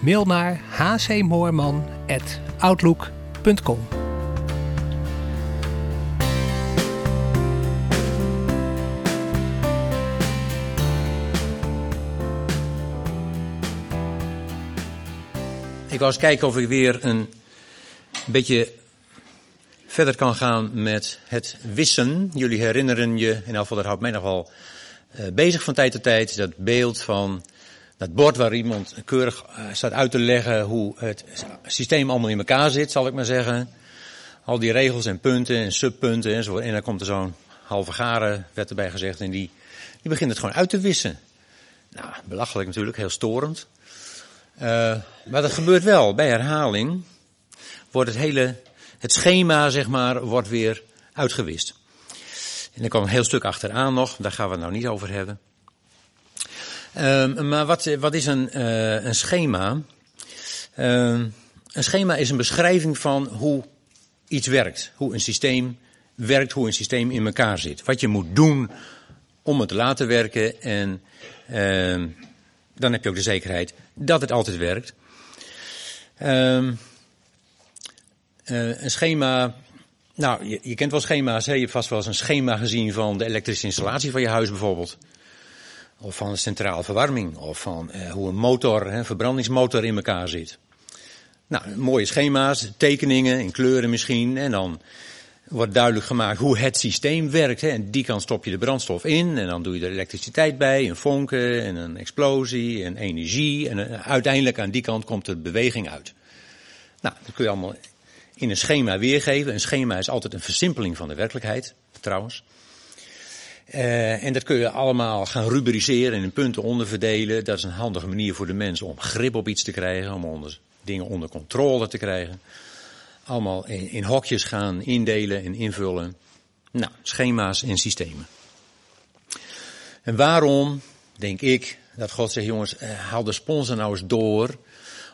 Mail naar hcmoorman.outlook.com. Ik eens kijken of ik weer een beetje verder kan gaan met het wissen. Jullie herinneren je, in geval dat houdt mij nog wel uh, bezig van tijd tot tijd, dat beeld van dat bord waar iemand keurig uh, staat uit te leggen hoe het systeem allemaal in elkaar zit, zal ik maar zeggen. Al die regels en punten en subpunten enzovoort. En dan komt er zo'n halve garen, werd erbij gezegd, en die, die begint het gewoon uit te wissen. Nou, belachelijk natuurlijk, heel storend. Uh, maar dat gebeurt wel. Bij herhaling wordt het hele, het schema, zeg maar, wordt weer uitgewist. En er komt een heel stuk achteraan nog, daar gaan we het nou niet over hebben. Um, maar wat, wat is een, uh, een schema? Um, een schema is een beschrijving van hoe iets werkt. Hoe een systeem werkt, hoe een systeem in elkaar zit. Wat je moet doen om het te laten werken en uh, dan heb je ook de zekerheid dat het altijd werkt. Uh, een schema, nou, je, je, kent wel schema's, hè? je hebt vast wel eens een schema gezien van de elektrische installatie van je huis bijvoorbeeld. Of van de centrale verwarming, of van uh, hoe een motor, een verbrandingsmotor in elkaar zit. Nou, mooie schema's, tekeningen in kleuren misschien, en dan wordt duidelijk gemaakt hoe het systeem werkt. Hè. En die kant stop je de brandstof in en dan doe je er elektriciteit bij, een vonken en een explosie en energie. En uh, uiteindelijk aan die kant komt er beweging uit. Nou, dat kun je allemaal in een schema weergeven. Een schema is altijd een versimpeling van de werkelijkheid, trouwens. Uh, en dat kun je allemaal gaan rubriceren en in punten onderverdelen. Dat is een handige manier voor de mensen om grip op iets te krijgen, om onder, dingen onder controle te krijgen allemaal in, hokjes gaan indelen en invullen. Nou, schema's en systemen. En waarom, denk ik, dat God zegt, jongens, haal de sponsor nou eens door.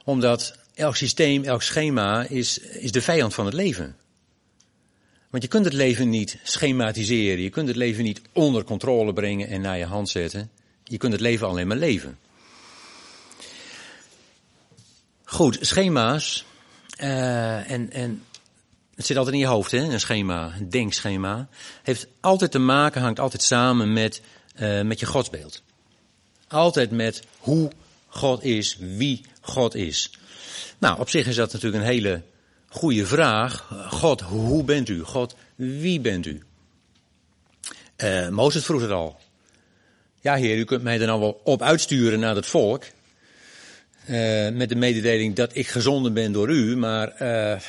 Omdat elk systeem, elk schema is, is de vijand van het leven. Want je kunt het leven niet schematiseren. Je kunt het leven niet onder controle brengen en naar je hand zetten. Je kunt het leven alleen maar leven. Goed, schema's uh, en, en het zit altijd in je hoofd, hè? een schema, een denkschema. Heeft altijd te maken, hangt altijd samen met, uh, met je godsbeeld. Altijd met hoe God is, wie God is. Nou, op zich is dat natuurlijk een hele goede vraag. God, hoe bent u? God, wie bent u? Uh, Mozes vroeg het al. Ja, heer, u kunt mij er nou wel op uitsturen naar het volk. Uh, met de mededeling dat ik gezonden ben door u, maar uh,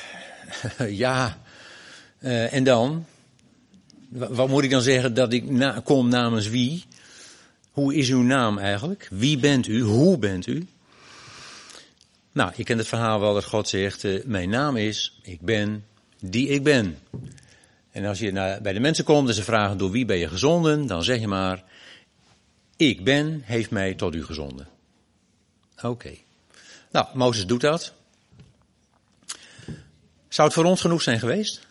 ja, en dan? Wat moet ik dan zeggen dat ik na kom namens wie? Hoe is uw naam eigenlijk? Wie bent u? Hoe bent u? Nou, je kent het verhaal wel dat God zegt, mijn naam is, ik ben die ik ben. En als je naar, bij de mensen komt en ze vragen door wie ben je gezonden, dan zeg je maar, ik ben heeft mij tot u gezonden. Oké. Nou, Mozes doet dat. Zou het voor ons genoeg zijn geweest?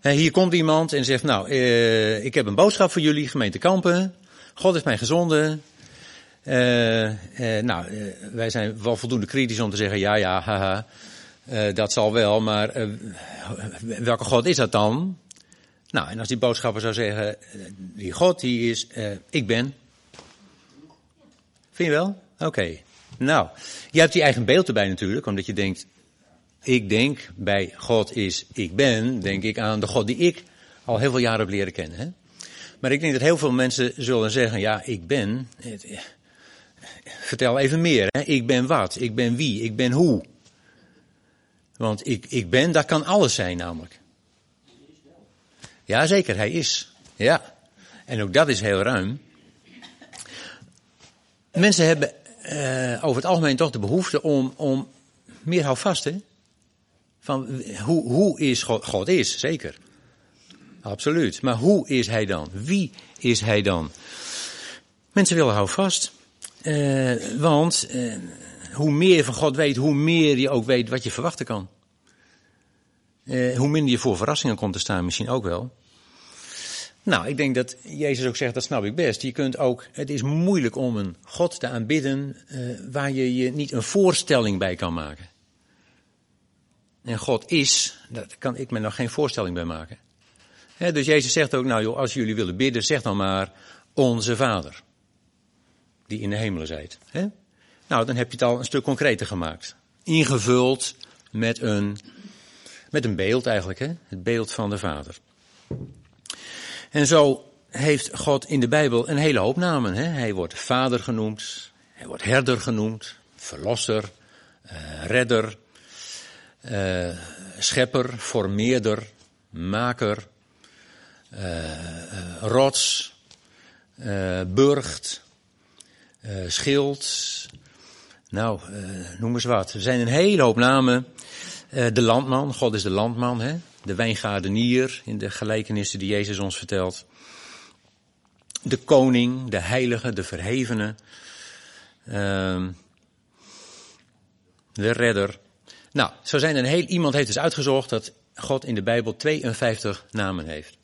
En hier komt iemand en zegt, nou, eh, ik heb een boodschap voor jullie, gemeente Kampen. God heeft mij gezonden. Eh, eh, nou, wij zijn wel voldoende kritisch om te zeggen, ja, ja, haha, dat zal wel, maar welke God is dat dan? Nou, en als die boodschapper zou zeggen, die God, die is, ik ben. Vind je wel? Oké. Nou, je hebt je eigen beeld erbij natuurlijk, omdat je denkt, ik denk bij God is ik ben, denk ik aan de God die ik al heel veel jaren heb leren kennen. Hè? Maar ik denk dat heel veel mensen zullen zeggen, ja, ik ben, vertel even meer. Hè? Ik ben wat, ik ben wie, ik ben hoe. Want ik, ik ben, dat kan alles zijn namelijk. Ja, zeker, hij is. Ja. En ook dat is heel ruim. Mensen hebben uh, over het algemeen toch de behoefte om, om meer houvast, hè? Van hoe, hoe is God? God is, zeker. Absoluut. Maar hoe is hij dan? Wie is hij dan? Mensen willen houvast. Uh, want uh, hoe meer je van God weet, hoe meer je ook weet wat je verwachten kan. Uh, hoe minder je voor verrassingen komt te staan, misschien ook wel. Nou, ik denk dat Jezus ook zegt, dat snap ik best. Je kunt ook, het is moeilijk om een God te aanbidden waar je je niet een voorstelling bij kan maken. En God is, daar kan ik me nog geen voorstelling bij maken. Dus Jezus zegt ook, nou joh, als jullie willen bidden, zeg dan maar onze Vader. Die in de hemelen zijt. Nou, dan heb je het al een stuk concreter gemaakt. Ingevuld met een, met een beeld eigenlijk, het beeld van de Vader. En zo heeft God in de Bijbel een hele hoop namen. Hij wordt Vader genoemd, hij wordt Herder genoemd, Verlosser, uh, Redder, uh, schepper, formeerder, maker, uh, rots, burcht, schild. Nou, noem eens wat. Er zijn een hele hoop namen. de landman, God is de landman, hè? de wijngaardenier in de gelijkenissen die Jezus ons vertelt. De koning, de heilige, de verhevene. Ehm, de redder. Nou, zo zijn een heel, iemand heeft dus uitgezocht dat God in de Bijbel 52 namen heeft.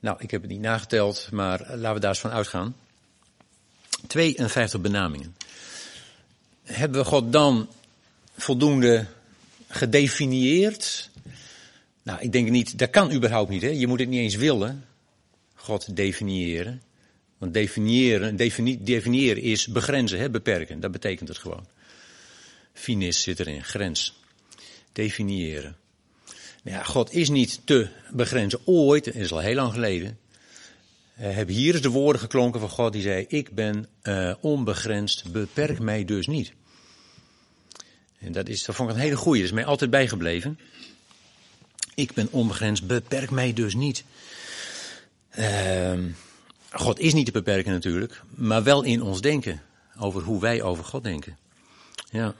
Nou, ik heb het niet nageteld, maar laten we daar eens van uitgaan. 52 benamingen. Hebben we God dan voldoende gedefinieerd? Nou, ik denk niet, dat kan überhaupt niet. Hè? Je moet het niet eens willen, God definiëren. Want definiëren, definiëren is begrenzen, hè? beperken. Dat betekent het gewoon. Finis zit erin, grens. Definiëren. Ja, God is niet te begrenzen. Ooit, dat is al heel lang geleden, hebben hier de woorden geklonken van God die zei, ik ben uh, onbegrensd, beperk mij dus niet. En dat, is, dat vond ik een hele goeie, dat is mij altijd bijgebleven. Ik ben onbegrensd, beperk mij dus niet. Uh, God is niet te beperken natuurlijk, maar wel in ons denken. Over hoe wij over God denken. Ja.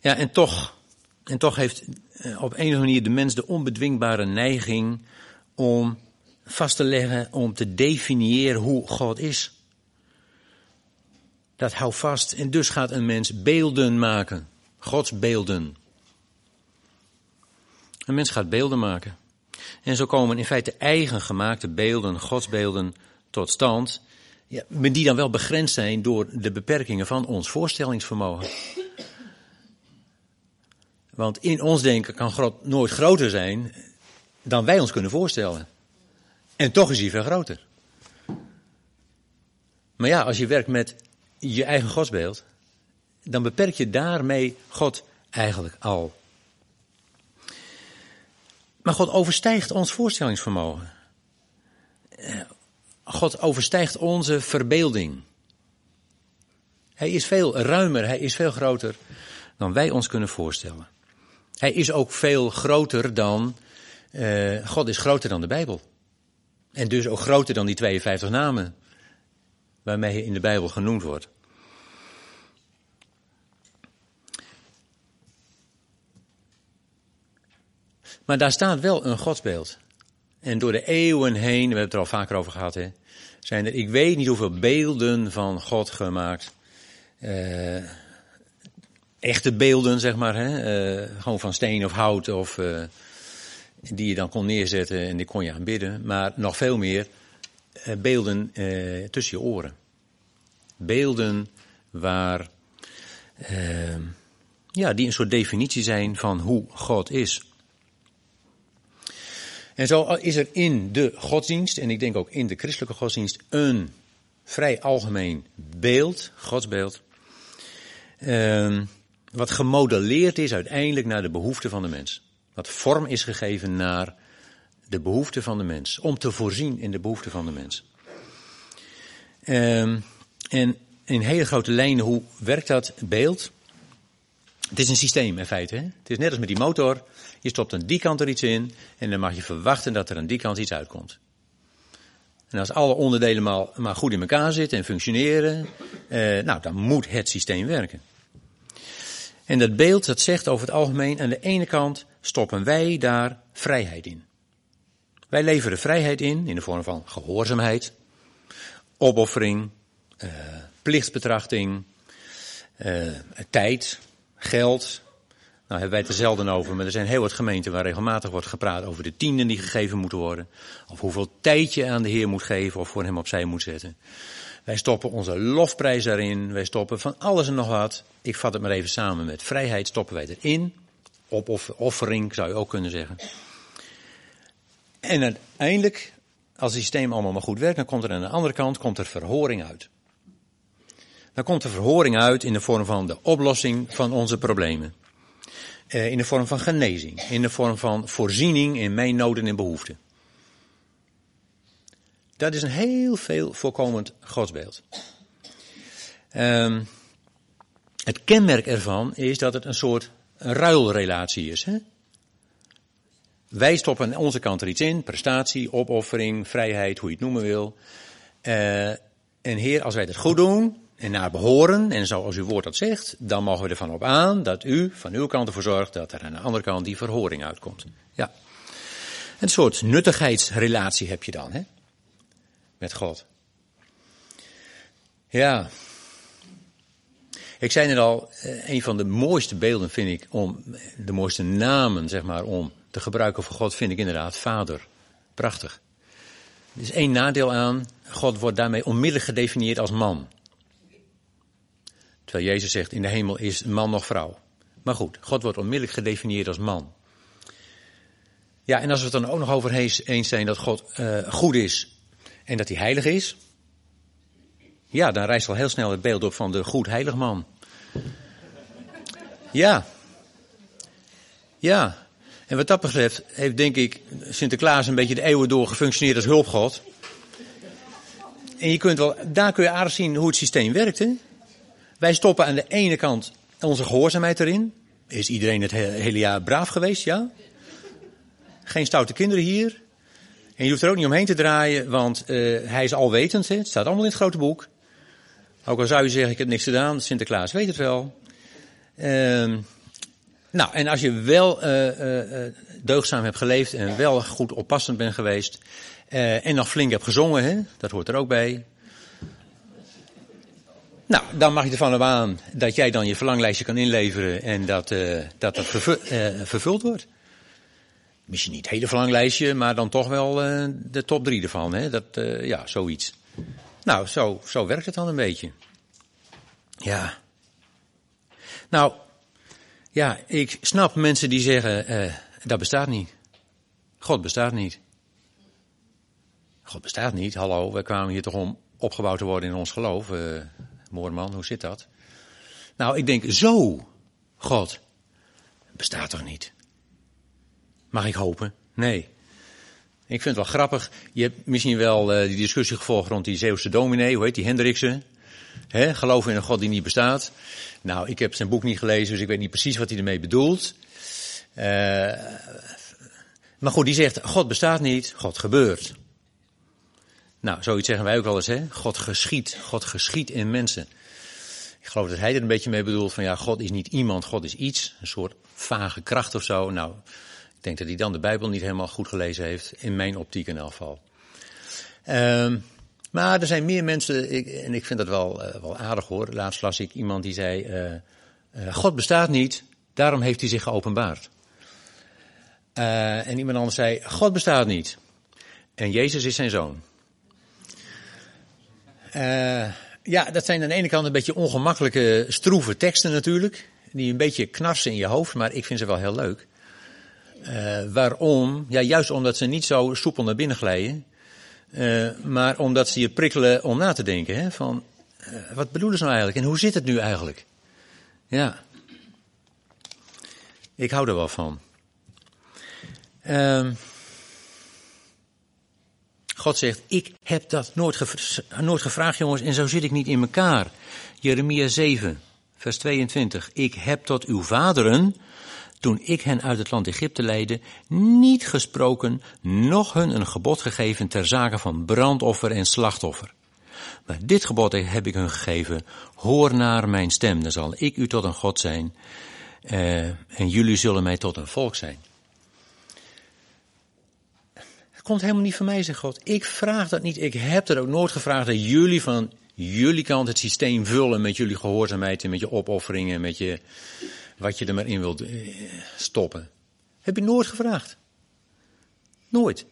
Ja, en toch, en toch heeft eh, op een of andere manier de mens de onbedwingbare neiging om vast te leggen, om te definiëren hoe God is. Dat houdt vast en dus gaat een mens beelden maken. Gods beelden. Een mens gaat beelden maken. En zo komen in feite eigen gemaakte beelden, godsbeelden, tot stand. Ja, die dan wel begrensd zijn door de beperkingen van ons voorstellingsvermogen. Want in ons denken kan God nooit groter zijn dan wij ons kunnen voorstellen. En toch is hij veel groter. Maar ja, als je werkt met je eigen godsbeeld, dan beperk je daarmee God eigenlijk al. Maar God overstijgt ons voorstellingsvermogen. God overstijgt onze verbeelding. Hij is veel ruimer, hij is veel groter dan wij ons kunnen voorstellen. Hij is ook veel groter dan, uh, God is groter dan de Bijbel. En dus ook groter dan die 52 namen waarmee hij in de Bijbel genoemd wordt. Maar daar staat wel een godsbeeld. En door de eeuwen heen, we hebben het er al vaker over gehad, hè, zijn er, ik weet niet hoeveel beelden van God gemaakt. Uh, echte beelden, zeg maar. Hè? Uh, gewoon van steen of hout of uh, die je dan kon neerzetten en die kon je aanbidden. Maar nog veel meer uh, beelden tussen je oren. Beelden waar, ja, die een soort definitie zijn van hoe God is. En zo is er in de godsdienst, en ik denk ook in de christelijke godsdienst, een vrij algemeen beeld, godsbeeld. Uh, wat gemodelleerd is uiteindelijk naar de behoeften van de mens. Wat vorm is gegeven naar de behoeften van de mens. Om te voorzien in de behoeften van de mens. Um, en in hele grote lijnen, hoe werkt dat beeld? Het is een systeem in feite. Hè? Het is net als met die motor. Je stopt aan die kant er iets in en dan mag je verwachten dat er aan die kant iets uitkomt. En als alle onderdelen maar, maar goed in elkaar zitten en functioneren, eh, nou, dan moet het systeem werken. En dat beeld, dat zegt over het algemeen, aan de ene kant stoppen wij daar vrijheid in. Wij leveren vrijheid in, in de vorm van gehoorzaamheid, opoffering, uh, plichtsbetrachting, uh, tijd, geld. Nou hebben wij het er zelden over, maar er zijn heel wat gemeenten waar regelmatig wordt gepraat over de tienden die gegeven moeten worden. Of hoeveel tijd je aan de Heer moet geven of voor hem opzij moet zetten. Wij stoppen onze lofprijs daarin. Wij stoppen van alles en nog wat. Ik vat het maar even samen met vrijheid stoppen wij erin. Opoffering zou je ook kunnen zeggen. En uiteindelijk, als het systeem allemaal maar goed werkt, dan komt er aan de andere kant komt er verhoring uit. Dan komt er verhoring uit in de vorm van de oplossing van onze problemen. Eh, in de vorm van genezing. In de vorm van voorziening in mijn noden en behoeften. Dat is een heel veel voorkomend godsbeeld. Um, het kenmerk ervan is dat het een soort ruilrelatie is. Hè? Wij stoppen aan onze kant er iets in, prestatie, opoffering, vrijheid, hoe je het noemen wil. Uh, en Heer, als wij het goed doen en naar behoren, en zoals uw woord dat zegt, dan mogen we ervan op aan dat u van uw kant ervoor zorgt dat er aan de andere kant die verhoring uitkomt. Ja. Een soort nuttigheidsrelatie heb je dan, hè? Met God. Ja. Ik zei net al, eh, een van de mooiste beelden vind ik om, de mooiste namen zeg maar, om te gebruiken voor God vind ik inderdaad Vader. Prachtig. Er is één nadeel aan, God wordt daarmee onmiddellijk gedefinieerd als man. Terwijl Jezus zegt, in de hemel is man nog vrouw. Maar goed, God wordt onmiddellijk gedefinieerd als man. Ja, en als we het dan ook nog over eens zijn dat God uh, goed is en dat hij heilig is. Ja, dan rijst al heel snel het beeld op van de goed heilig man. Ja. Ja. En wat dat betreft heeft denk ik Sinterklaas een beetje de eeuwen door gefunctioneerd als hulpgod. En je kunt wel, daar kun je aardig zien hoe het systeem werkt. Wij stoppen aan de ene kant onze gehoorzaamheid erin. Is iedereen het hele jaar braaf geweest? Ja. Geen stoute kinderen hier. En je hoeft er ook niet omheen te draaien, want uh, hij is alwetend. Hè? Het staat allemaal in het grote boek. Ook al zou je zeggen, ik heb niks gedaan, Sinterklaas weet het wel. Uh, nou, en als je wel uh, uh, deugdzaam hebt geleefd en wel goed oppassend bent geweest. en nog flink hebt gezongen, hè? dat hoort er ook bij. Nou, dan mag je ervan aan dat jij dan je verlanglijstje kan inleveren en dat dat, dat vervuld wordt misschien niet het hele verlanglijstje, maar dan toch wel uh, de top drie ervan. Hè? Dat, uh, ja, zoiets. Nou, zo, zo werkt het dan een beetje. Ja. Nou, ja, ik snap mensen die zeggen, uh, dat bestaat niet. God bestaat niet. God bestaat niet, hallo, we kwamen hier toch om opgebouwd te worden in ons geloof. Moorman, hoe zit dat? Nou, ik denk, zo, God, bestaat toch niet? Mag ik hopen? Nee. Ik vind het wel grappig. Je hebt misschien wel uh, die discussie gevolgd rond die Zeeuwse dominee, hoe heet die, Hendriksen. Hè, geloven in een God die niet bestaat. Nou, ik heb zijn boek niet gelezen, dus ik weet niet precies wat hij ermee bedoelt. Uh, maar goed, die zegt, God bestaat niet, God gebeurt. Nou, zoiets zeggen wij ook wel eens, hè. God geschiet, God geschiet in mensen. Ik geloof dat hij er een beetje mee bedoelt van, ja, God is niet iemand, God is iets. Een soort vage kracht of zo. Nou, ik denk dat hij dan de Bijbel niet helemaal goed gelezen heeft, in mijn optiek in elk geval. Um, maar er zijn meer mensen, ik, en ik vind dat wel, uh, wel aardig hoor. Laatst las ik iemand die zei, uh, uh, God bestaat niet, daarom heeft hij zich geopenbaard. en iemand anders zei, God bestaat niet. En Jezus is zijn zoon. ja, dat zijn aan de ene kant een beetje ongemakkelijke, stroeve teksten natuurlijk. Die een beetje knarsen in je hoofd, maar ik vind ze wel heel leuk. Uh, waarom? Ja, juist omdat ze niet zo soepel naar binnen glijden. Uh, maar omdat ze je prikkelen om na te denken. Hè, van, uh, wat bedoelen ze nou eigenlijk? En hoe zit het nu eigenlijk? Ja. Ik hou er wel van. Uh, God zegt, ik heb dat nooit, nooit gevraagd jongens en zo zit ik niet in elkaar. Jeremia 7, vers 22. Ik heb tot uw vaderen toen ik hen uit het land Egypte leidde, niet gesproken, noch hun een gebod gegeven ter zake van brandoffer en slachtoffer. Maar dit gebod heb ik hun gegeven, hoor naar mijn stem, dan zal ik u tot een God zijn, uh, en jullie zullen mij tot een volk zijn. Het komt helemaal niet van mij, zegt God. Ik vraag dat niet. Ik heb er ook nooit gevraagd dat jullie van jullie kant het systeem vullen met jullie gehoorzaamheid en met je opofferingen, met je, wat je er maar in wilt eh, stoppen. Heb je nooit gevraagd. Nooit.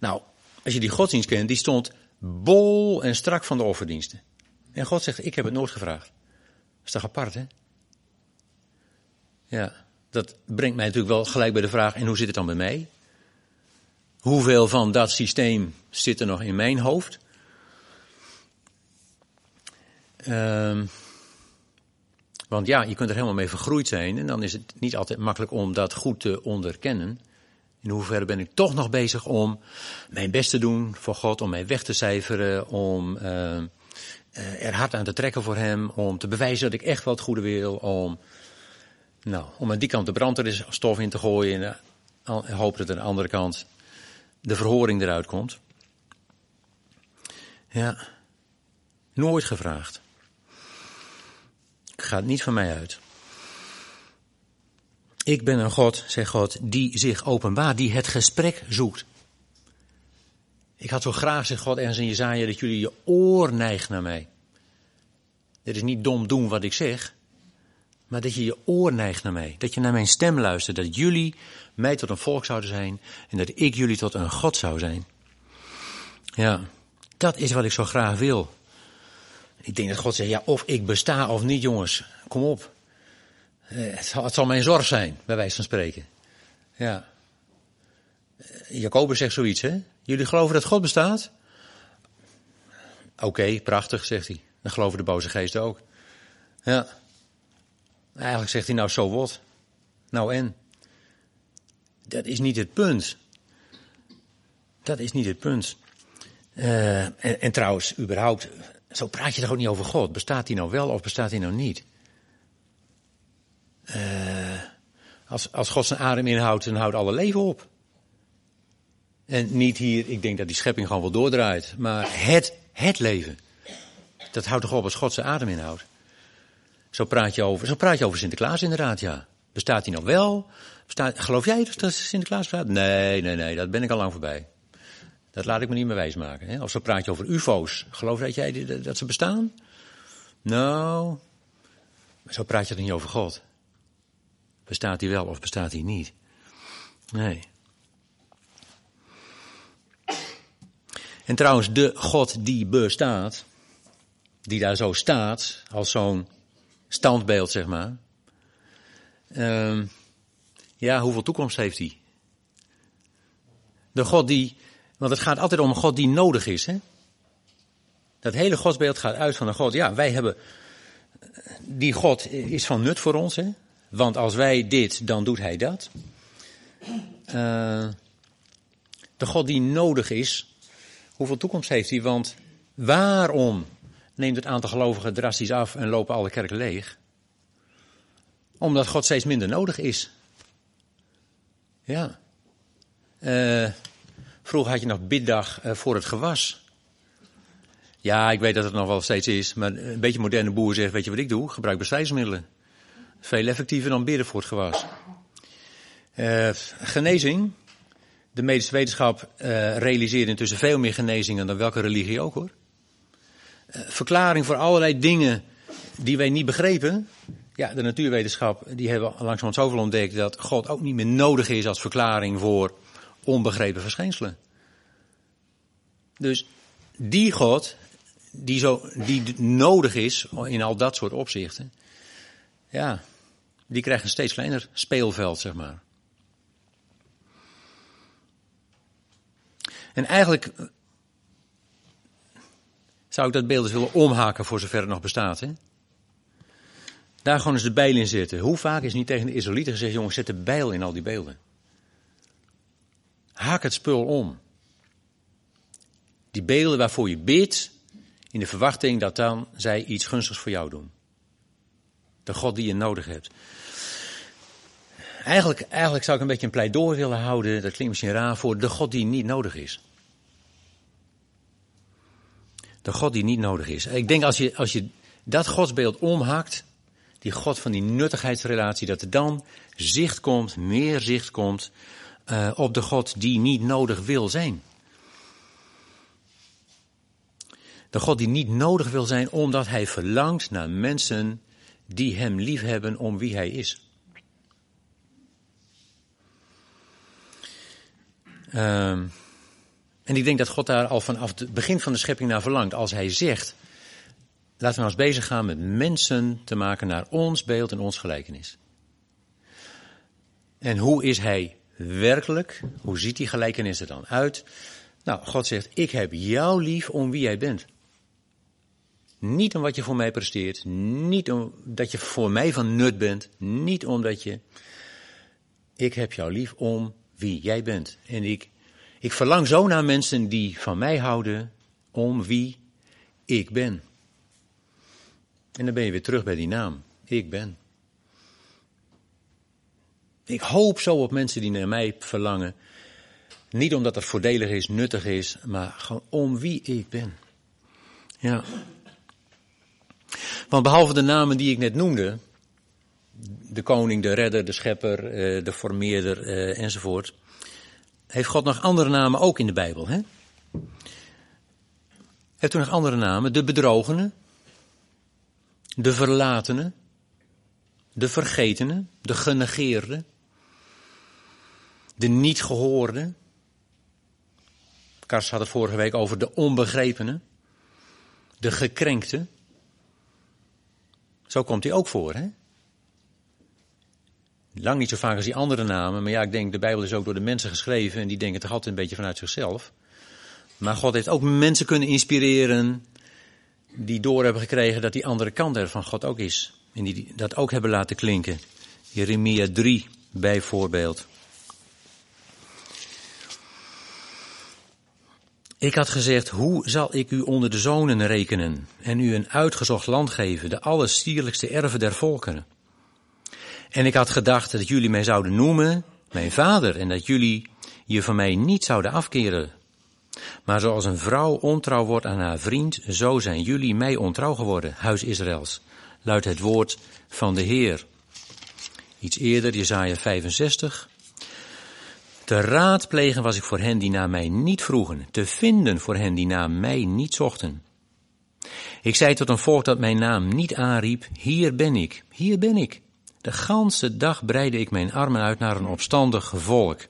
Nou, als je die godsdienst kent, die stond bol en strak van de offerdiensten. En God zegt, ik heb het nooit gevraagd. Dat is toch apart, hè? Ja, dat brengt mij natuurlijk wel gelijk bij de vraag, en hoe zit het dan bij mij? Hoeveel van dat systeem zit er nog in mijn hoofd? Um, want ja, je kunt er helemaal mee vergroeid zijn en dan is het niet altijd makkelijk om dat goed te onderkennen. In hoeverre ben ik toch nog bezig om mijn best te doen voor God, om mij weg te cijferen, om uh, er hard aan te trekken voor Hem, om te bewijzen dat ik echt het goede wil, om, nou, om aan die kant de brandstof in te gooien en uh, hopen dat aan de andere kant de verhoring eruit komt. Ja, nooit gevraagd. Gaat niet van mij uit. Ik ben een God, zegt God, die zich openbaart, die het gesprek zoekt. Ik had zo graag, zegt God ergens in Jezaja, dat jullie je oor neigt naar mij. Dit is niet dom doen wat ik zeg, maar dat je je oor neigt naar mij. Dat je naar mijn stem luistert, dat jullie mij tot een volk zouden zijn en dat ik jullie tot een God zou zijn. Ja, dat is wat ik zo graag wil. Ik denk dat God zegt, ja, of ik besta of niet, jongens. Kom op. Eh, het zal, mijn zorg zijn, bij wijze van spreken. Ja. Eh, Jacobus zegt zoiets, hè? Jullie geloven dat God bestaat? Oké, prachtig, zegt hij. Dan geloven de boze geesten ook. Ja. Eigenlijk zegt hij nou, zo so wat. Nou en? Dat is niet het punt. Dat is niet het punt. En, en, trouwens, überhaupt, zo praat je toch ook niet over God. Bestaat hij nou wel of bestaat hij nou niet? Uh, als, als God zijn adem inhoudt, dan houdt alle leven op. En niet hier, ik denk dat die schepping gewoon wel doordraait. Maar het, het leven, dat houdt toch op als God zijn adem inhoudt. Zo praat je over, zo praat je over Sinterklaas inderdaad, ja. Bestaat hij nou wel? Bestaat, geloof jij dat Sinterklaas bestaat? Nee, nee, nee, dat ben ik al lang voorbij. Dat laat ik me niet meer wijsmaken. Hè? Of zo praat je over ufo's. Geloof dat jij dat ze bestaan? Nou, zo praat je er niet over God. Bestaat hij wel of bestaat hij niet? Nee. En trouwens, de God die bestaat, die daar zo staat, als zo'n standbeeld, zeg maar. Um, ja, hoeveel toekomst heeft hij? De God die want het gaat altijd om een God die nodig is. Hè? Dat hele godsbeeld gaat uit van een God. Ja, wij hebben. Die God is van nut voor ons. Hè? Want als wij dit, dan doet hij dat. Uh, de God die nodig is. Hoeveel toekomst heeft hij? Want waarom neemt het aantal gelovigen drastisch af en lopen alle kerken leeg? Omdat God steeds minder nodig is. Ja. Uh, Vroeger had je nog biddag eh, voor het gewas. Ja, ik weet dat het nog wel steeds is, maar een beetje moderne boer zegt, weet je wat ik doe? Gebruik bestrijdingsmiddelen. Veel effectiever dan bidden voor het gewas. Uh, genezing. De medische wetenschap uh, realiseert intussen veel meer genezingen dan welke religie ook hoor. Verklaring voor allerlei dingen die wij niet begrepen. Ja, de natuurwetenschap, die hebben langzamerhand zoveel ontdekt dat God ook niet meer nodig is als verklaring voor onbegrepen verschijnselen. Dus die God, die, zo, die nodig is in al dat soort opzichten, ja, die krijgt een steeds kleiner speelveld, zeg maar. En eigenlijk zou ik dat beeld eens willen omhaken voor zover het nog bestaat. Hè? Daar gewoon eens de bijl in zitten. Hoe vaak is niet tegen de Israëlieten gezegd, jongens, zet de bijl in al die beelden. Haak het spul om. Die beelden waarvoor je bidt, in de verwachting dat dan zij iets gunstigs voor jou doen. De God die je nodig hebt. eigenlijk, eigenlijk zou ik een beetje een pleidooi willen houden, dat klinkt misschien raar, voor de God die niet nodig is. De God die niet nodig is. Ik denk als je, als je dat godsbeeld omhakt, die God van die nuttigheidsrelatie, dat er dan zicht komt, meer zicht komt uh, op de God die niet nodig wil zijn. De God die niet nodig wil zijn omdat hij verlangt naar mensen die hem lief hebben om wie hij is. Um, en ik denk dat God daar al vanaf het begin van de schepping naar verlangt. Als hij zegt, laten we ons bezig gaan met mensen te maken naar ons beeld en ons gelijkenis. En hoe is hij werkelijk? Hoe ziet die gelijkenis er dan uit? Nou, God zegt, ik heb jou lief om wie jij bent. Niet om wat je voor mij presteert, niet omdat je voor mij van nut bent, niet omdat je. Ik heb jou lief om wie jij bent. En ik, ik verlang zo naar mensen die van mij houden om wie ik ben. En dan ben je weer terug bij die naam. Ik ben. Ik hoop zo op mensen die naar mij verlangen. Niet omdat het voordelig is, nuttig is, maar gewoon om wie ik ben. Ja. Want behalve de namen die ik net noemde, de koning, de redder, de schepper, eh, de formeerder eh, enzovoort, heeft God nog andere namen ook in de Bijbel. Hè? Heeft u nog andere namen? De bedrogene, de verlatene, de vergetene, de genegeerde, de niet gehoorde. Kars had het vorige week over de onbegrepene, de gekrenkte. Zo komt hij ook voor, hè? Lang niet zo vaak als die andere namen, maar ja, ik denk de Bijbel is ook door de mensen geschreven en die denken toch altijd een beetje vanuit zichzelf. Maar God heeft ook mensen kunnen inspireren die door hebben gekregen dat die andere kant er van God ook is. En die dat ook hebben laten klinken. Jeremia 3 bijvoorbeeld. Ik had gezegd, hoe zal ik u onder de zonen rekenen en u een uitgezocht land geven, de allersierlijkste erven der volkeren? En ik had gedacht dat jullie mij zouden noemen mijn vader en dat jullie je van mij niet zouden afkeren. Maar zoals een vrouw ontrouw wordt aan haar vriend, zo zijn jullie mij ontrouw geworden, huis Israëls, luidt het woord van de Heer. Iets eerder, Jesaja 65. Te raadplegen was ik voor hen die naar mij niet vroegen, te vinden voor hen die naar mij niet zochten. Ik zei tot een volk dat mijn naam niet aanriep, hier ben ik, hier ben ik. De ganse dag breidde ik mijn armen uit naar een opstandig volk.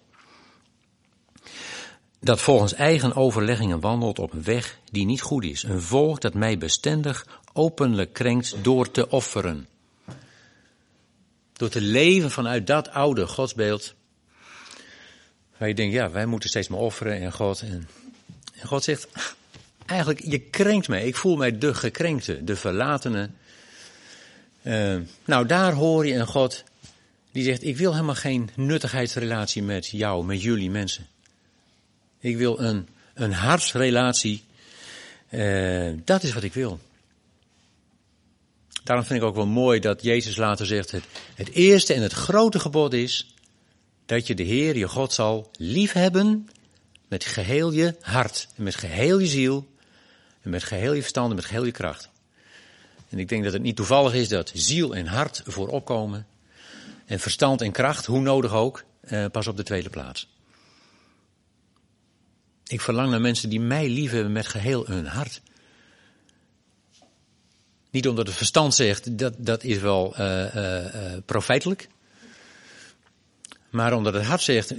Dat volgens eigen overleggingen wandelt op een weg die niet goed is. Een volk dat mij bestendig openlijk krenkt door te offeren. Door te leven vanuit dat oude godsbeeld. Waar je denkt, ja, wij moeten steeds maar offeren en God. En, God zegt, eigenlijk, je krenkt mij. Ik voel mij de gekrenkte, de verlatene, uh, nou, daar hoor je een God die zegt: Ik wil helemaal geen nuttigheidsrelatie met jou, met jullie mensen. Ik wil een, een hartsrelatie. Uh, dat is wat ik wil. Daarom vind ik ook wel mooi dat Jezus later zegt: het, het eerste en het grote gebod is dat je de Heer, je God, zal liefhebben met geheel je hart, en met geheel je ziel, en met geheel je verstand en met geheel je kracht. En ik denk dat het niet toevallig is dat ziel en hart voorop komen. En verstand en kracht, hoe nodig ook, eh, pas op de tweede plaats. Ik verlang naar mensen die mij lief hebben met geheel hun hart. Niet omdat het verstand zegt, dat, dat is wel uh, uh, profijtelijk. Maar omdat het hart zegt,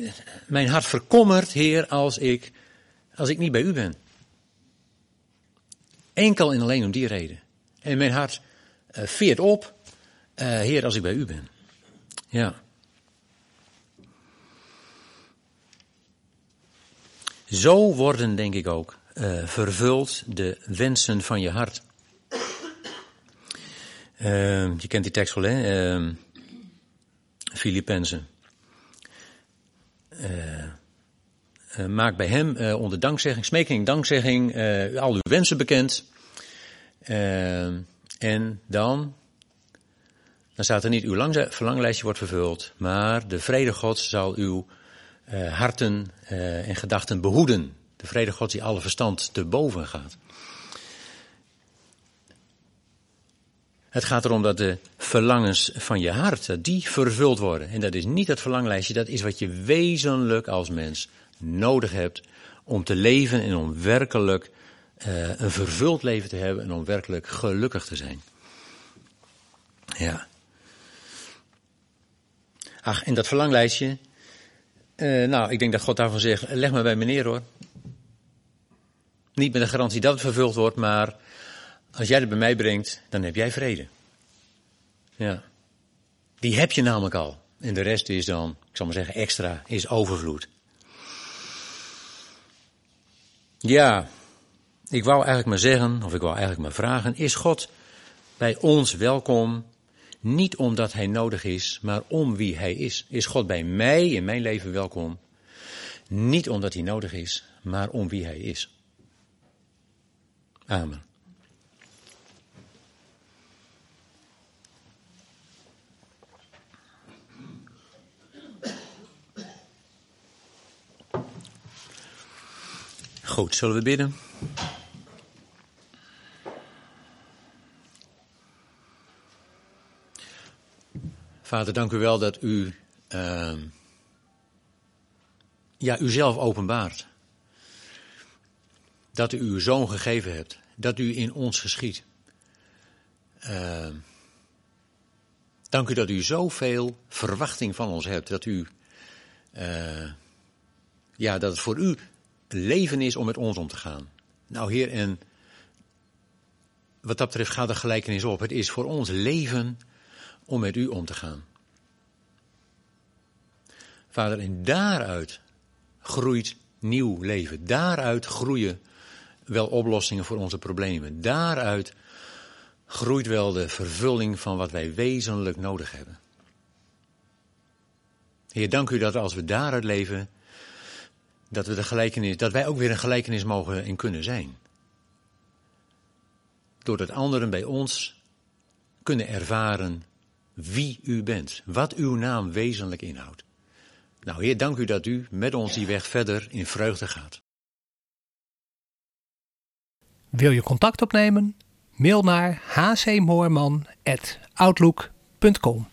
mijn hart verkommert, Heer, als ik, als ik niet bij u ben. Enkel en alleen om die reden. En mijn hart veert op, Heer, als ik bij u ben. Ja. Zo worden, denk ik ook, uh, vervuld de wensen van je hart. je kent die tekst wel, hè? Filippenzen. maak bij hem onder dankzegging, smeking, dankzegging, al uw wensen bekend. Uh, en dan Dan staat er niet uw verlanglijstje wordt vervuld, maar de vrede Gods zal uw uh, harten uh, en gedachten behoeden. De vrede Gods die alle verstand te boven gaat. Het gaat erom dat de verlangens van je hart, dat die vervuld worden. En dat is niet het verlanglijstje, dat is wat je wezenlijk als mens nodig hebt om te leven en om werkelijk uh, een vervuld leven te hebben en om werkelijk gelukkig te zijn. Ja. Ach, en dat verlanglijstje. Uh, nou, ik denk dat God daarvan zegt: leg maar bij meneer hoor. Niet met de garantie dat het vervuld wordt, maar als jij het bij mij brengt, dan heb jij vrede. Ja. Die heb je namelijk al. En de rest is dan, ik zal maar zeggen, extra, is overvloed. Ja, ik wou eigenlijk maar zeggen, of ik wou eigenlijk maar vragen, is God bij ons welkom? Niet omdat Hij nodig is, maar om wie Hij is. Is God bij mij in mijn leven welkom? Niet omdat Hij nodig is, maar om wie Hij is. Amen. Goed, zullen we bidden? Vader, dank u wel dat u uh, ja, uzelf openbaart. Dat u uw zoon gegeven hebt. Dat u in ons geschiet. Uh, dank u dat u zoveel verwachting van ons hebt. Dat u, uh, ja, dat het voor u leven is om met ons om te gaan. Nou, Heer, en wat dat betreft gaat de gelijkenis op. Het is voor ons leven om met u om te gaan. Vader, en daaruit groeit nieuw leven. Daaruit groeien wel oplossingen voor onze problemen. Daaruit groeit wel de vervulling van wat wij wezenlijk nodig hebben. Heer, dank u dat als we daaruit leven, dat we de gelijkenis, dat wij ook weer een gelijkenis mogen en kunnen zijn. Doordat anderen bij ons kunnen ervaren wie u bent, wat uw naam wezenlijk inhoudt. Nou Heer, dank u dat u met ons die weg verder in vreugde gaat. Wil je contact opnemen? Mail naar hcmoorman.outlook.com